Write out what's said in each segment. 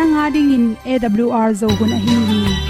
nanga dingin awr zo gun a hin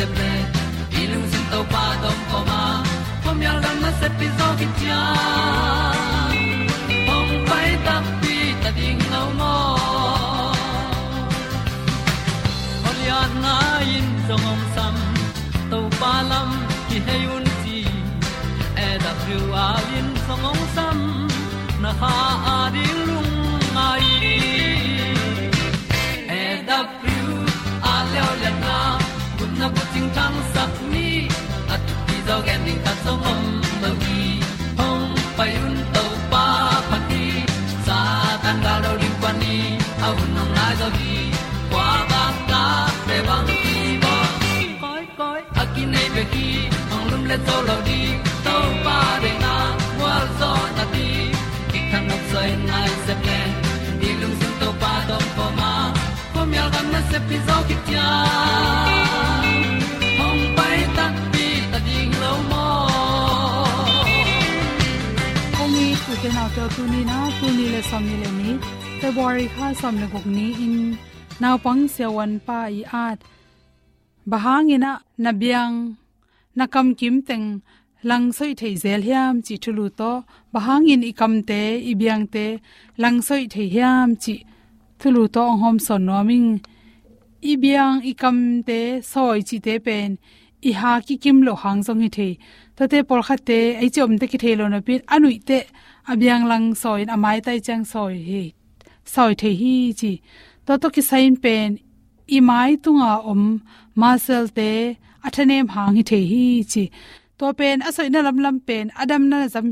se ple i lung sin to pa tom pa ma pom yal gam na se pi zo ki tia pom pai ta pi ta ding lo mo Olian na in zong om sam to pa lam ki hay un ti e da thru a lin zong om sam na ha a ding ding ta zong om lo gi hong pai un to pa pa ti sa tan ga do ri pa ni a un nong lai zo gi kwa ba ta pe bang ti ba koi koi a ki nei be ki ong lum le zo lo di to pa de na wa zo na ti ki kan nok sai nai se ple ni lung sun to pa dom pa ma pom yal gam na se pi zo ki tia to tu ni na tu ni le som ni le ni february kha som le gok ni in naw pang se wan pa i at. Biang, nabiang nakam kim teng lang soi thei zel hiam chi thulu to. Bahang in ikam te biang te lang soi thei hiam chi thulu to hom son biang ibyang ikam te soi chi te pen i ha ki kim lo hang zong hi the ta te por kha te, ai chom te ki the lo na pin. Anui te abyang lang soi amai tai chang soi hi, soi the hi chi. To to ki sain pen, i mai tunga om masel te, athanem hang hi the hi chi. To pen asoi na lam lam pen, adam na zam,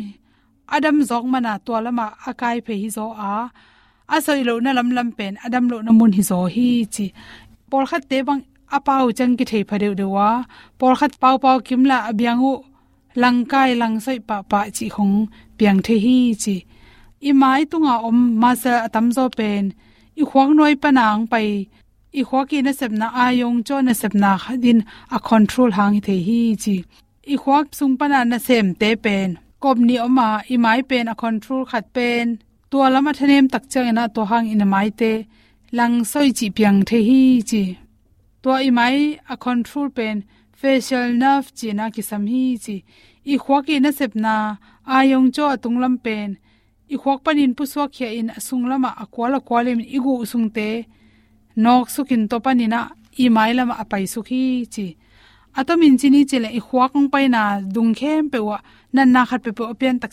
adam zok mana to lama akai phe hi zo a. Asoi lo na lam lam pen, adam lo na mun hi zo hi chi. Por kha te bang apau chang ki thei phadeu dewa por khat pau pau kimla abyangu langkai langsoi pa pa chi khong piang the hi chi. I mai tunga om ma sa atam zo pen. I khwang noi panang pai. I khwaki na sepna ayong cho na sepna khadin a control hang the hi chi. I khwak sung pana na sem te pen. Kop ni oma, i mai pen a control khat pen. Tua lama thanem tak chang na to hang in mai te. Lang soi chi piang the hi chi to i a control pen, facial nerve chi na ki sam hi chi. I khwaki na sepna ayong cho atunglam pen. I khwak panin pu swak khia in asung lama akwala kwalim igu usungte nok sukin to panina i mai lama apai sukhi chi. Atomin chini chele i khwakong paina dungkhem pewa nan na khat pe pe opian tak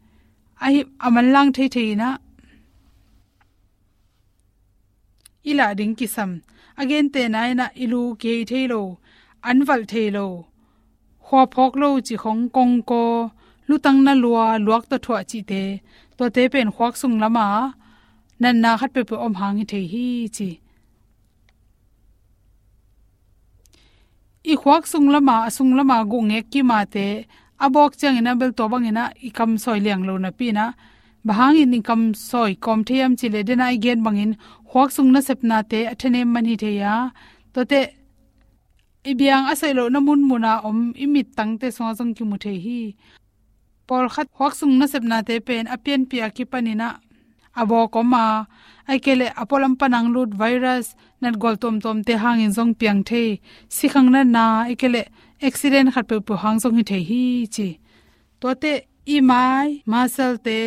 mai pen lang soi thei mok mok hi chi tate khat por khat te lew lew pen khwak songa a chei tom tom om hang jong hi thei to te hangina ibiang lang soi thei ya to te i thei ma sak ding pen ma ipum pi tang thei mel lo i ngong noi sia apum pi chiram na pina zun pai mel lo to khe tak cha anjong lut mel lo chi da na hi level ai, aman lang thei thei na. Ila ding ki sam again te nai na ilu ke thei lo anwal thei lo khwa phok lo chi khong kong ko. Lutang na lua, luak to thwa chi te. To te pen khwak sung lama. Nan na khat pe pe om hang hi thei hi chi. I khwak sung lama sung lama gu nge ki ma te abok chang ina bel to bang ina ikam soi liang lo na pi na bahang in ikam soi kom thiam chile de na igen bang in khwak sung na sep na te, athene mani the ya. To te ibiang asai lo na mun muna om, imit tang te so jong ki mu the hi. Por khat khwak sung na sep na te, pen apian pia ki panina abo koma, aikele apolam panang lut virus, nat gol tom tom te hangin jong piang the sikhang na na, aikele accident khat pe pu hang jong hi the hi chi. To te i mai masal te,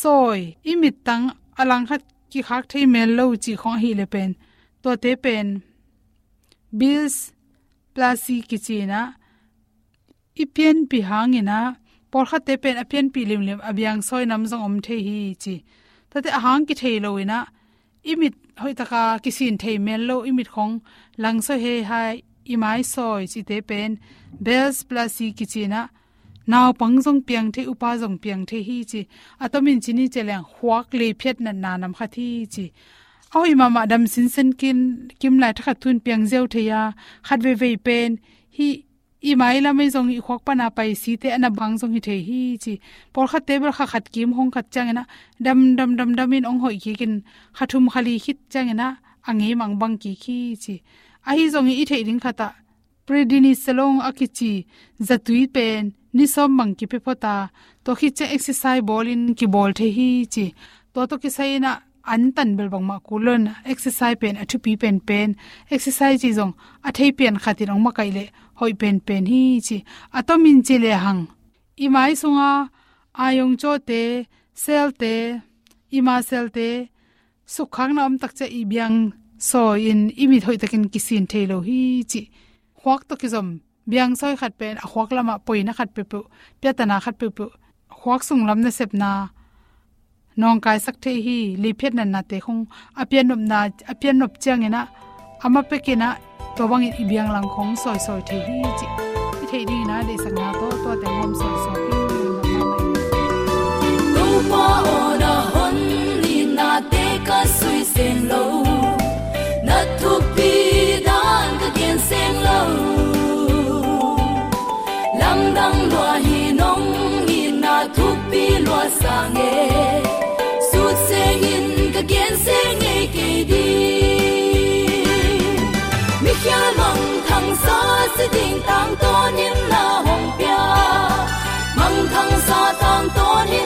soi, i mit tang alang khat ki khak thei mel lo chi khong hi le pen. To te pen, bills plasi ki chi na, i pian pi hangina por kha te pen a pian pi lim lim abyang soi nam jong om the hi chi. Tate ahang ki thei loina imit hoi taka kisin thei mel lo imit khong lang so he hai imai soi chi te pen, bells plus si kichina naw pangjong piang the upa jong piang the hi chi. Atomin chini cheleng huak le phet na nanam kha thi chi. Oi mama dam sin sen kin, kim lai tha thun piang zeu theya khat ve ve pen, hi i mai la mai jong i khok pa na pai si te ana bang jong hi the hi chi. Por kha tebel kha khat kim hong khat chang na dam dam dam dam in ong hoi ki kin khathum khali hit chang na angi mang bang ki khi chi ahi hi zong i thei ding khata. Predini selong akichi, zatui pen ni som mang ki pe phota to khi che exercise ball in ki ball the hi chi to to ki sai na an tan bel bang ma kulon exercise pen, athu pi pen pen, exercise chi zong a thei pen khati rong ma kai le, hoi pen pen hi chi atomin chi le hang. I mai sunga ayong cho te, sel te i sel te, sukhang nam tak che i byang so in imi thoi takin kisin thelo hi chi khwak to ki zom byang soi khat pen a khwak lama poina khat pe pu pyatana khat pe pu khwak sung lam na sep na nong kai sak the hi li phet na na te khong apian nop na apian nop chang ina ama pe ke na to bang i biang lang khong soi soi the hi chi i the di na de sang na to to te hom soi soi hi no pa ona hon ni na te ka sui sen lo lam dang lo hi nong ni thu pi lo sa nge su se in ka gen se nge ke di mi khia mong thang sa se ding tang to nin na hong pia. Mong thang sa tang to nin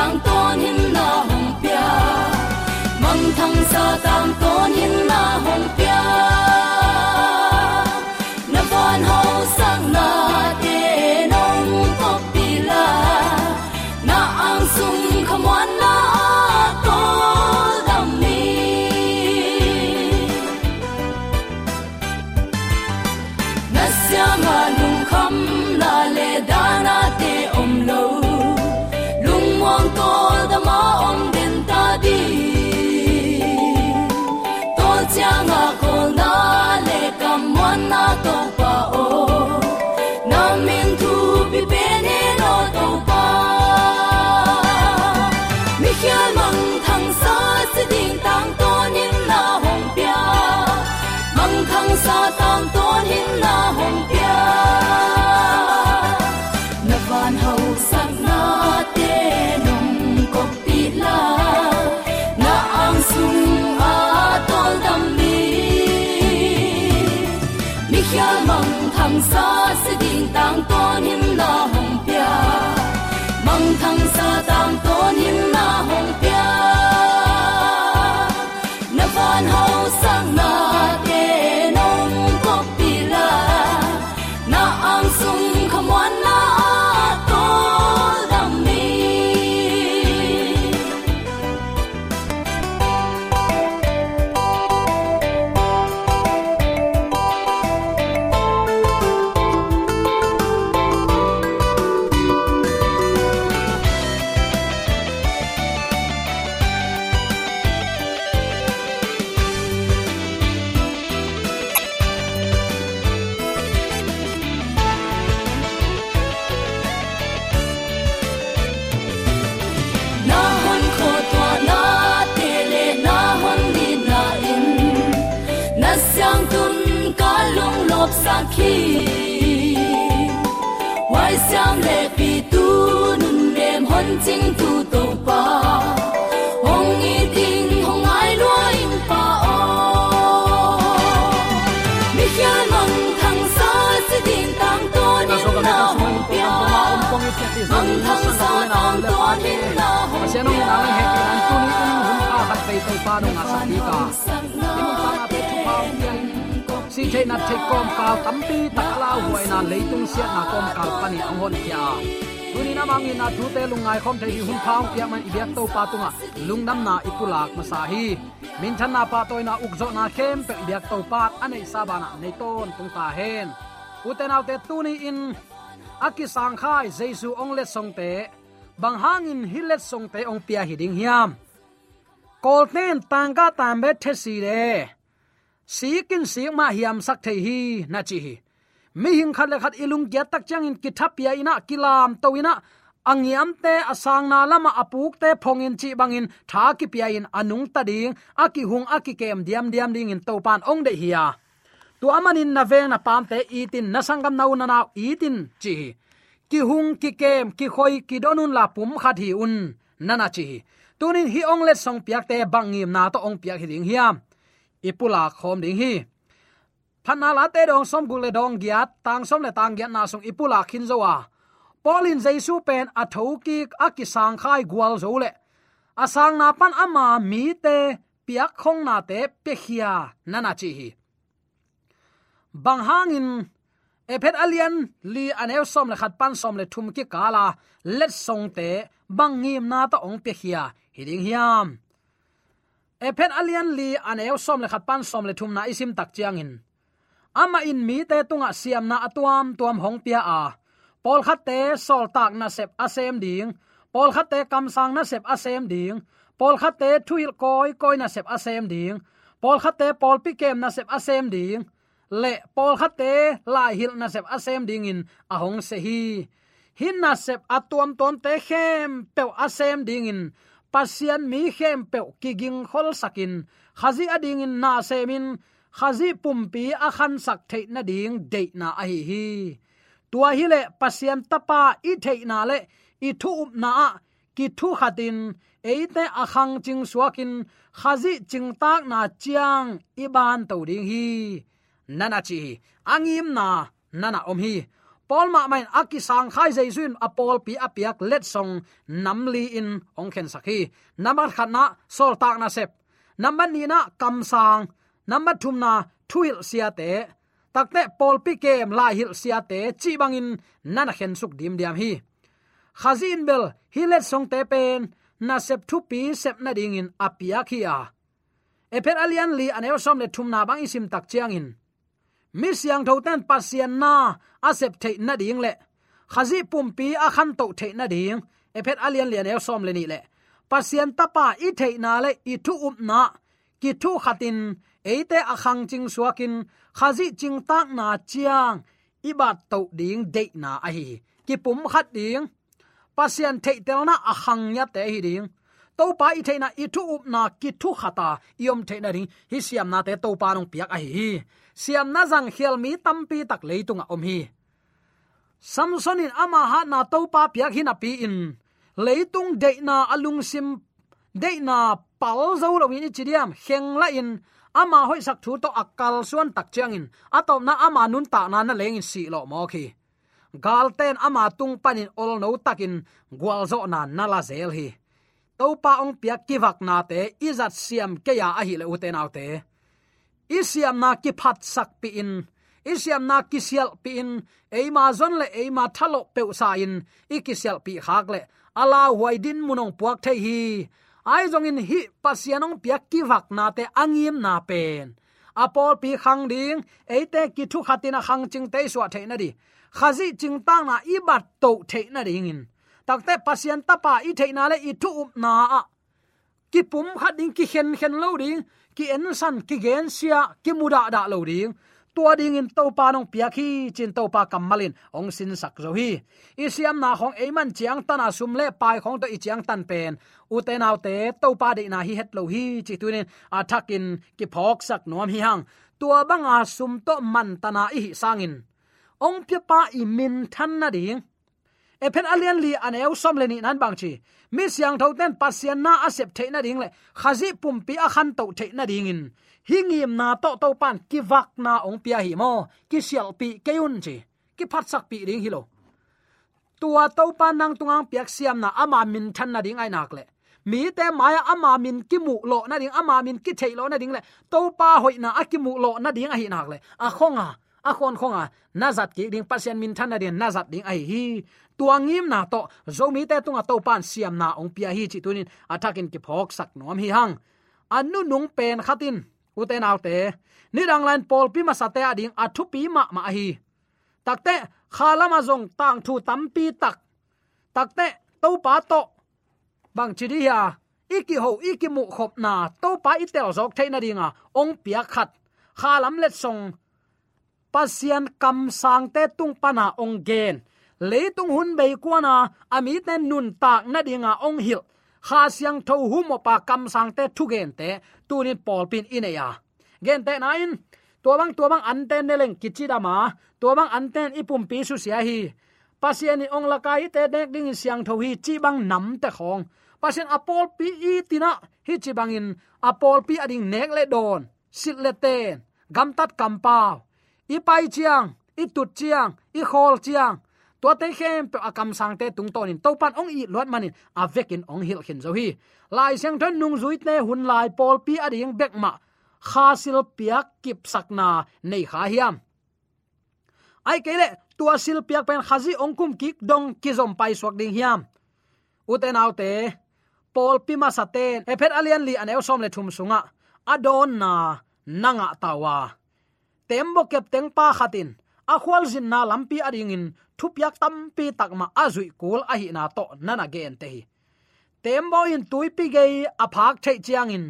tang ton hin na hong pia mong thang sa tang ton hin na hong pia 梭斯叮当多年 to pa nong asa ti ka. Ti mo pa pe tu pa pian. Si the na the kom ka tam pi tak la huai na leitung sia na kom ka pani ang hon kya. Tuni na mangin na tu te lungai khom the hi hun phang pia man ibyak to pa tunga lungnam na ipulak masahi. Min than na pa toy na ukzo na khem pe ibyak to pa anei sabana nei ton tung ta hen. Uten autte tuni in aki sang khai jesu ong le song te bang hangin hilet song te ong pia hiding hiam kol ten tangka tambe thesi re sikin sik ma hiam sak thei hi na chi hi. Mi hing khat le khat ilung kya tak chang in kithapia ina kilam to ina angiam te asang na lama apuk te phongin chi bangin tha ki pia in anung ta ding aki hung aki kem diam diam ding in to pan ong de hiya tu amanin na ve na pam te itin na sangam nau na na itin chi ki hung ki kem ki khoi ki donun la pum khat hi un nana chi tunin hi ong let song piak te bangim na to ong piak hi ding hiam ipula khom ding hi. Phana la te dong som gu le dong giat tang som le tang giat na song ipula khin zowa polin jaisu pen a thoki a ki sang khai gwal zo le. Asang na pan ama mi te, piak khong na te pe khia nana chi hi. Bang hangin ephet alian li anew som le khat pan som le thum ki kala let song te bang ngim na ta ong pe khia hiding hiam. Epen alian li anew som le khat pan som le thum na isim tak chiang in. Ama in mi te tunga siam na atuam tuam hong pia a. Pol khat te sol tak na sep asem ding. Pol khat te kam sang na sep asem ding. Pol khat te thuil koi koi na sep asem ding. Pol khat te pol pi kem na sep asem ding. Le pol khat te lai hil na sep asem ding in. Ahong se hi hin na sep atuam ton te khem pe asem ding in pasian mi khem pe kiging khol sakin. Khazi ading in na semin khazi pumpi a khan sak thei na ding de na a hi. Hi tua hi le pasian tapa i thei na le. I thu up na ki thu khatin. Eite akhang ching suakin. Khazi ching tak na chiang. Iban to ding hi. Nana chi. Angim na. Nana om hi pol ma main aki sang khai jaisun apol pi apiak let song namli in ong khen sakhi. Namar khana sol tak na sep. Number ni na kam sang. Number thum na thuil sia te. Takte pol pi kem la hil sia te chi bangin nana khen suk dim diam hi. Khazin bel hi let song te pen na sep thu pi sep na ding in apia khia epet alian li anel som le thum na bang isim tak chiang in mi siang tho tan pasian na, asep the na ding le. Khazi pumpi a khan to the na ding. Ephet alian lian el som le ni le. Pasian tapa i the na le, i thu up na. Ki thu khatin eite a khang ching suakin khazi ching tak na chiang ibat to ding de na a hi. Ki pum khat ding. Pasian the tel na a khang nya te hi ding. To pa i theina i thu up na, ki thu khata iom theina ring hi siam na te to pa nong piak a hi siam na jang khial mi tampi tak leitunga om hi. Samson in ama ha na to pa piak hin api in. Leitung de na alung sim de na pal zo lo ni chidiam heng la in. Ama hoi sak thu to akal suan tak chiang in. Atom na ama nun ta na na leng in si lo mo khi. Galten ama tung panin ol no takin gwal zo na nala zel hi. Topa ong piak kiwak na te. Izat siam ke ya a hi le uten autte isiam na ki phat sak pi in. Isiam na ki sial pi in. Eima zon le eima thalo pe sa in. Ikisial pi khak le. Ala huai din munong puak thei hi. Ai zong in hi pasianong piak ki vak na te angim na pen. Apol pi khang ding. Eite ki thu khatina khang ching te swa the na di. Khazi ching tang na i bat to the na ding in. Takte pasian tapa i the na le i thu up na a ki pum khat ding ki khen khen lo ding ki en san ki gen sia ki muda da lo ding tua ding in to pa nong pia khi chin to pa kamalin ong sin sak zo hi. Isiam na khong man chiang tana sum le, pai khong to i chiang tan pen. U te nau te to pa de na hi het lo hi chi tunin à, athakin ki phok sak nom hi hang tua banga à sum to man tana i sangin ong pia pa i min than na ding ephen alian li an eu som le ni nan bang chi. Mi siang tho ten pasian na asep the na ding le. Khazi pum pi a khan to the na ding in. Hingim na to to pan ki vak na ong pia hi mo. Ki sial pi keun chi. Ki phat sak pi ding hi lo. Tua to pan nang tungang piak siam na ama min than na ding ai nak le. Mi te mai ama min ki mu lo na ding ama min ki thei lo na ding le. To pa hoi na akimu lo na ding a hi nak le. A khonga a khon khonga nazat ki ding pasien min thana din nazat ding ai hi tuangim na to zomi te tunga to pan siam na ong pia hi chi tunin athakin ki phok sak nom hi hang anu nung pen khatin uten autte ni dang lan pol pi ma sate ading athu pi ma ma hi takte khalama zong tang thu tam pi tak takte to pa to bang chi dia iki ho iki mu khop na to pa i tel zok theina dinga ong pia khat khalam let song pasian kam sang te tung pana ong gen. Leitung hun bei kwana ami ten nun tak na dinga ong hil. Kha siang tho hu mo pa kam sang te thu gen te tunin pol pin in ya. Gen te nain to bang to bang anten ne leng kichi da ma. To bang anten ipum pi su sia hi. Pasian ong la kai te dek ding siang tho hi chi bang nam te khong. Pasian apol pi i tina hi chi bangin apol pi ading nek le don. Sit le ten. Gam tat kam pao i pai chiang i tut chiang i khol chiang. To te khem pe akam sang te tung ton in to pan ong i lot manin avekin ong hil khin zo hi. Lai sang thon nung zui te hun lai pol pi ading bek ma. Kha sil piak kip sakna nei kha hiam. Ai kele tua sil piak pen khazi ong kum kik dong kizom pai swak ding hiam. Uten autte pol pi ma saten ephet alian li anel som le thum sunga. Adon na, nanga tawa tembo kep teng pa khatin. A khwal zin na lampi ading in. Thupyak tampi takma azui kul a hi na to nana gen te hi. Tembo in tuipi ge a phak thei chiang in.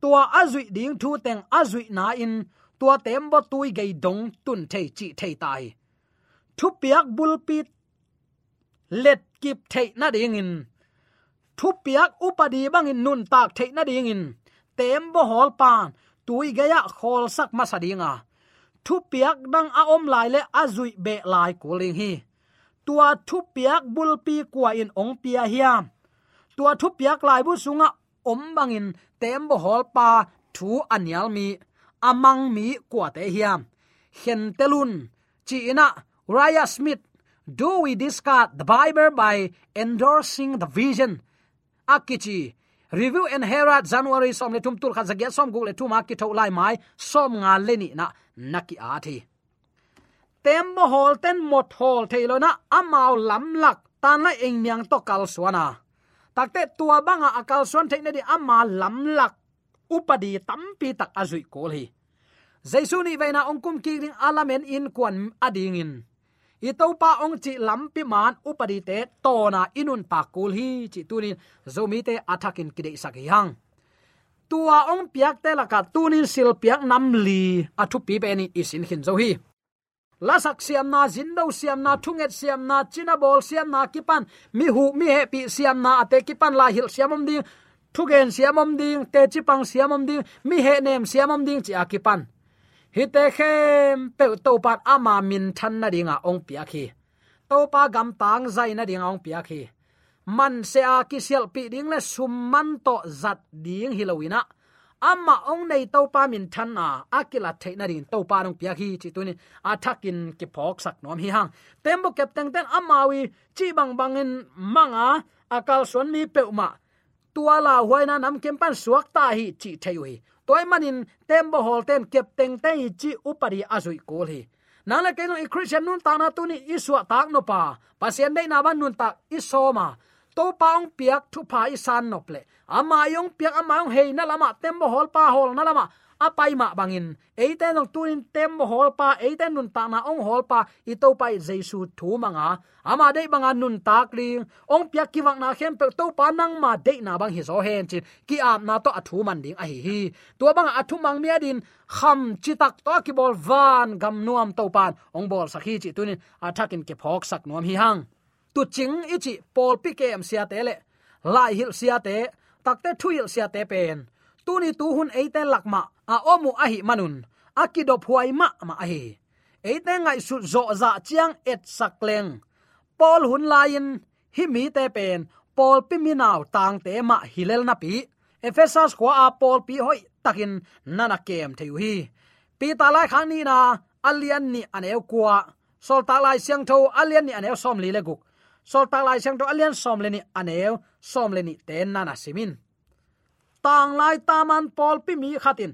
Tua azui ding thu teng azui na in. Tua tembo tui ge dong tun thei chi thei tai thupyak bulpi let kip thei na ding in. Thu piak upadi bangin nun tak thei na ding in. Tembo hol pan tui gaya khol sak ma sadinga thu piak dang a om lai le azui be lai ko ling hi. Tua thu piak bul pi kwa in ong pia hiam. Tua thu piak lai bu sunga om bangin tem bo hol pa thu anyal mi, amang mi kwa te hiam. Hen telun chi ina raya smith, do we discard the bible by endorsing the vision. Akichi review and herat january, som le tum tur kha zagya, som gule le ki tho lai mai, som nga le ni na naki a thi. Tem mo hol ten mot hol thailo na, amao lam lak tan la eng miang to kal suana takte tua banga akal suan theina di ama lam lak, upadi tampi tak azui kol hi. Jaisu ni veina ongkum ki ring alamen in kwan ading in itopa pa ong chi lampi man upadi te tona inun pa kul hi chi tunin zomi te athakin kide sak yang. Tua ong piak te laka tunin sil piak nam li athu pi be ni isin hin zo hi lasak siam na, zindo siam na, thunget siam na china bol siam na, kipan mi hu mi he pi siam na, ate kipan la hil siam om ding, thugen siam om ding, te chipang siam om ding mi he nem siam om ding chi akipan hi te khem pe to pat ama min than na dinga ong pia khi. To pa gam tang zai na dinga ong pia khi. Man se a ki sel pi ding le sum man to zat ding hilowina amma ong nei to pa min than na akila theina rin to pa nong pia khi, chi tunin athakin ki phok sak nom hi hang. Tembo kep teng ten amawi chi bang bangin manga akal son mi peuma tua la huaina nam kem pan suak ta hi chi thei toy manin tembo hol ten kep teng te chi upari azui kol hi nala ke no christian nun ta na tu ni iswa tak no pa pasien dei na ban nun tak isoma. To paung piak thu pa isan nople. Ama yong piak ama yong hei na lama tembo hol pa hol na lama apai ma bangin eiten nong tuin tem hol pa eite nun ta na ong hol pa i pa pai jesu thu manga. Ama dei banga nun tak li ong pya ki wang na khem pe to pa nang ma dei na bang hi zo hen chi ki am na to athu man ding a hi hi. To bang athu mang mi adin kham chi tak to ki bol van gam nuam to pan ong bol sakhi chi tunin. Athakin ke phok sak nuam hi hang. Tu ching ichi pol pi kem sia te le. Lai hil sia te. Takte thuil sia te pen. Tuni tu hun eite lakma a omu ahi manun. Akido phuai ma ma ahi. Eite ngai su zo za chiang et sakleng pol hun lain. Hi mi te pen. Pol pi minaw tang te ma hilel na pi. Ephesus kwa a pol pi hoi takin nana kem theu hi. Pi ta lai khang ni na alian ni aneu kwa sol ta lai siang tho alian ni aneu som li le guk. Sol ta lai siang tho alian som le ni aneu som le ni te nana simin. Tang lai taman pol pi mi khatin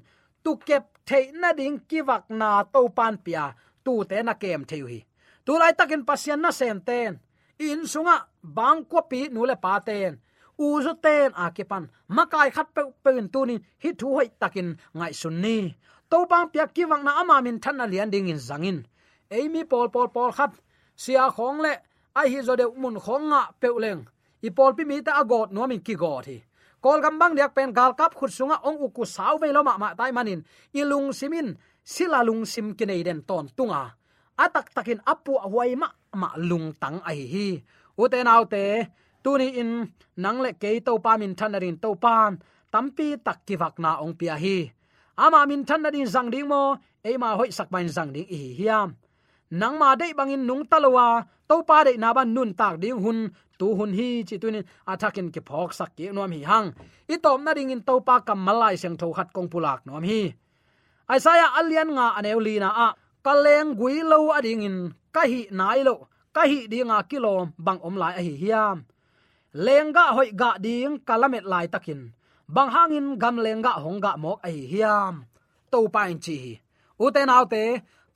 tu kep thei na ding kiwak na to pan pia, tu te na kem theu hi. Tu lai takin pasian na sem ten. In sunga, bang ko pi nu le pa ten. U zo ten a ke pan makai khat pe pen tu ni hi thu hoi takin ngai sun ni. To bang pia kiwak na ama min than na lian ding in zangin eimi pol pol pol khat. Sia khong le ai hi zo de mun khong nga peuleng i pol pi mi ta agot no min ki go hi kol gam bang diak pen gal kap khut sunga ong uku saw ve lo ma ma tai manin. Ilung simin sila lung sim kinai den ton tunga. Atak takin apu huai ma ma lung tang ai hi. Uten autte tuni in nang le ke to pa min thanarin to pan tampi tak kivak na ong pia hi. Ama min thanarin zang ding mo e ma hoi sak bain zang ding hi hiam. Nang ma dei bangin nung talowa to pa de na ban nun tak ding hun, tu hun hi chi tunin athakin ke phok sak ke nom hi hang. I tom na ding in to pa kam malai seng tho khat kong pulak nom hi. Aisaya alian nga aneulina a, kaleng gui lo ading in, ka hi nai lo, ka hi dinga kilom bang om lai a hi hiam. Lenga hoi ga ding kalamet lai takin, bang hangin gam lenga hongga mok a hi hiam. To pa in chi uten autte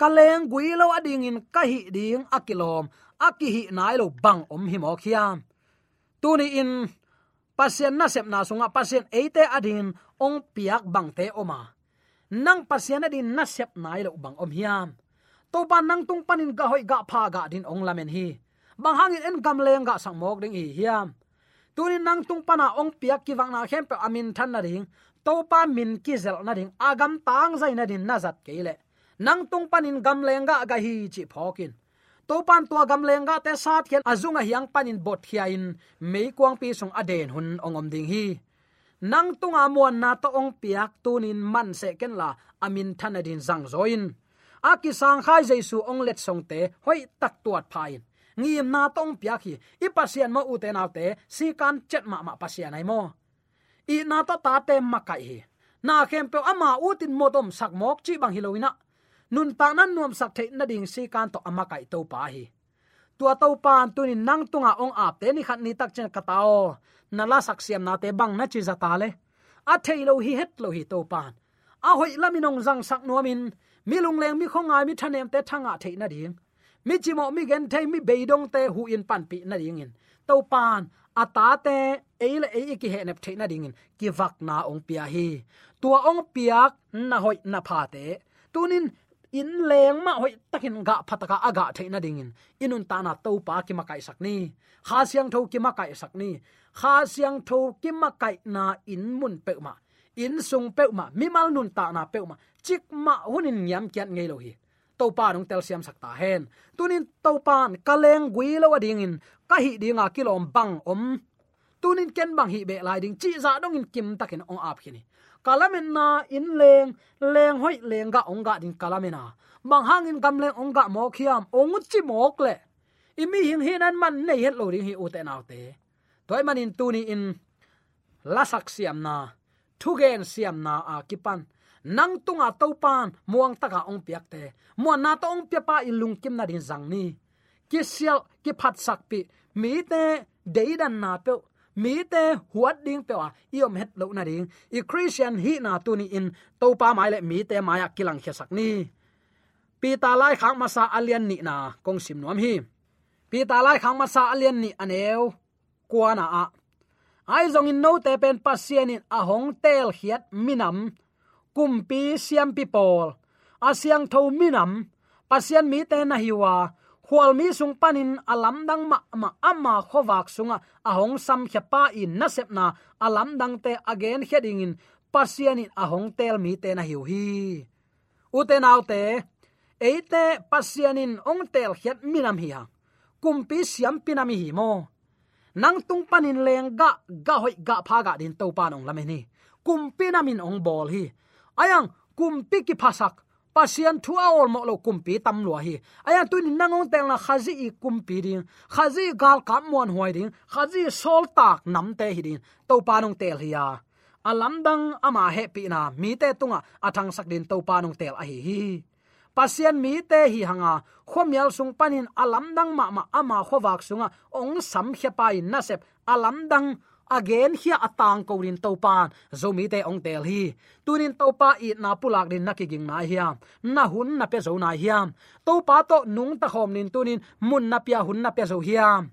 kaleng gui lo ading in ka hi ding akilom aki hi nai lo bang om hi mo khiam. Tuni in, pasien na sep na sunga, pasien eite adin, ong piak bang te oma. Nang pasien adin na sep nai lo bang om hiam. To pa nang tung panin ga hoi ga pha ga din ong lamen hi. Bang hangin en gam leng ga sang mok ding hi hiam. Tuni nang tung pana ong piak ki wang na khem pe amin than na ding. To pa min ki zel na ding. Agam tang zai na din na zat keile nang tung panin gam lenga ga hi chi phokin to pan tua gam lenga te sat khian azunga hiang panin bot hia in mei kwang pi song aden hun ongom ding hi. Nang tunga muan na to ong piak tunin man se ken la amin thanadin zang zoin. Aki sang khai jaisu ong let song te hoi tak tuat phain. Ngim na tong piak hi, i pasian mo u te naw te, si kan chet ma ma pasian ai mo. I na ta ta te makai hi. Na khem pe ama utin modom sak mok chi bang hiloina nun ta nan nuam sak the na ding si kan to ama kai to pa hi. Tua to pan tu ni nang tunga ong ap te ni khat ni tak chen katao na la sak siam na te bang na chi za ta le. A thailo hi het lo hi to pan a hoi laminong jang sak nuamin mi lung leng mi khongai mi thanem te thanga the na ding. Mi chi mo mi gen thei mi beidong te hu in pan pi na ding in. To pan ata te eile e, e ki he nep the na ding in. Ki vak na ong pia hi. Tua ong piak na hoi na pha te. Tunin in leng ma hoi takin ga phataka aga theina dingin inun ta na to pa ki makai sakni kha siang tho ki makai sakni kha siang tho ki makai na in mun pe ma in sung pe ma mi mal nun ta na pe ma chik ma hunin nyam kyat ngei lo hi. To pa nong tel siam sakta hen. Tunin to pan kaleng gui lo dingin ka hi dinga kilom bang om. Tunin ken bang hi be lai ding. Chi za dong in kim takin ong ap khini kalamen na in leng leng hoi leng ga ong ga din kalamena bang hang in leng ong ga mok khiam, ong chi mok le. Imi hing hin an man nei het lo ring hi u te naw te. Toy manin tu ni in lasak siam na, thugen siam na a kipan. Nang tunga topan muang taka ong piak te. Mo na to ong pia pa in lung kim na din zang ni. Ki sial, ki phat sak pi. Mi te deidan na pe mi te huat ding pewa iom het lo na ding. I christian hi na tu ni in, to pa mai le mi te maya kilang khe sak ni. Pi ta lai khang ma sa alian ni na, kong sim nuam hi. Pi ta lai khang ma sa alian ni aneu kwa na a. Ai zong in no te pen pasien in a hong tel hiat minam kumpi siam pi pol. Asyang tho minam pasian mi te na hiwa khwal mi sung panin alam dang ma ma, ama khowak sunga. Ahong sam khapa in na sepna alam dang te again heading in pasian in ahong tel mi te na hiu hi. Uten te te eite pasian in ong tel hiat minam hi ha kumpi siam pinami hi mo. Nang tung panin leng ga ga hoi ga pha ga din to panong lameni kumpi namin ong bol hi. Ayang, kumpi ki phasak pasian thua ol mo lo kumpi tam lo hi. Aya tu ni nangong tel na khazi i kumpi ding. Khazi gal kam mon hoi ding. Khazi sol tak nam te hi ding. To panung tel hi ya. Alam dang ama he pi na. Mi te tunga athang sak din to panung tel a hi. Hi pasian mi te hi hanga. Khomial sung panin alam dang ma ma ama khowak sunga. Ong sam khya pa na sep alam dang again hi atang ko rin topan zomi te ong tel hi. Tunin topa i na pulak din nakiging na hiam na hun na pe zo na hiam topa to nung ta khom nin tunin mun na pia hun na pe zo hiam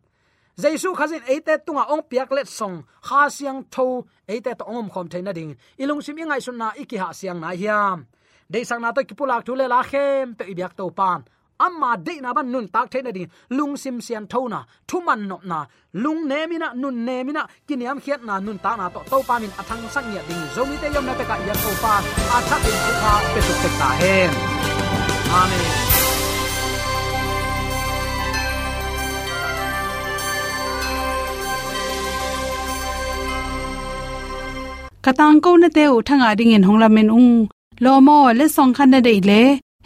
jaisu khazin eite tunga ong piak let song. Ha siang tho eite to ongom khom theina ding. Ilung sim ingai sun na iki ha siang na hiam dei sang na to kipulak thule la khem pe ibyak to pan amma de na ban nun tak the na ding. Lung sim sian thona thuman nop na. Lung ne mina nun ne mina kiniam khiat na, nun ta na. To to pa min athang sang ya ding. Zomi te yom na te ka yan to pa. A tha in ku kha pe tu te ta hen. Amen. Katang ko na te u thanga ding in hongla men ung lomo le song khan na dei le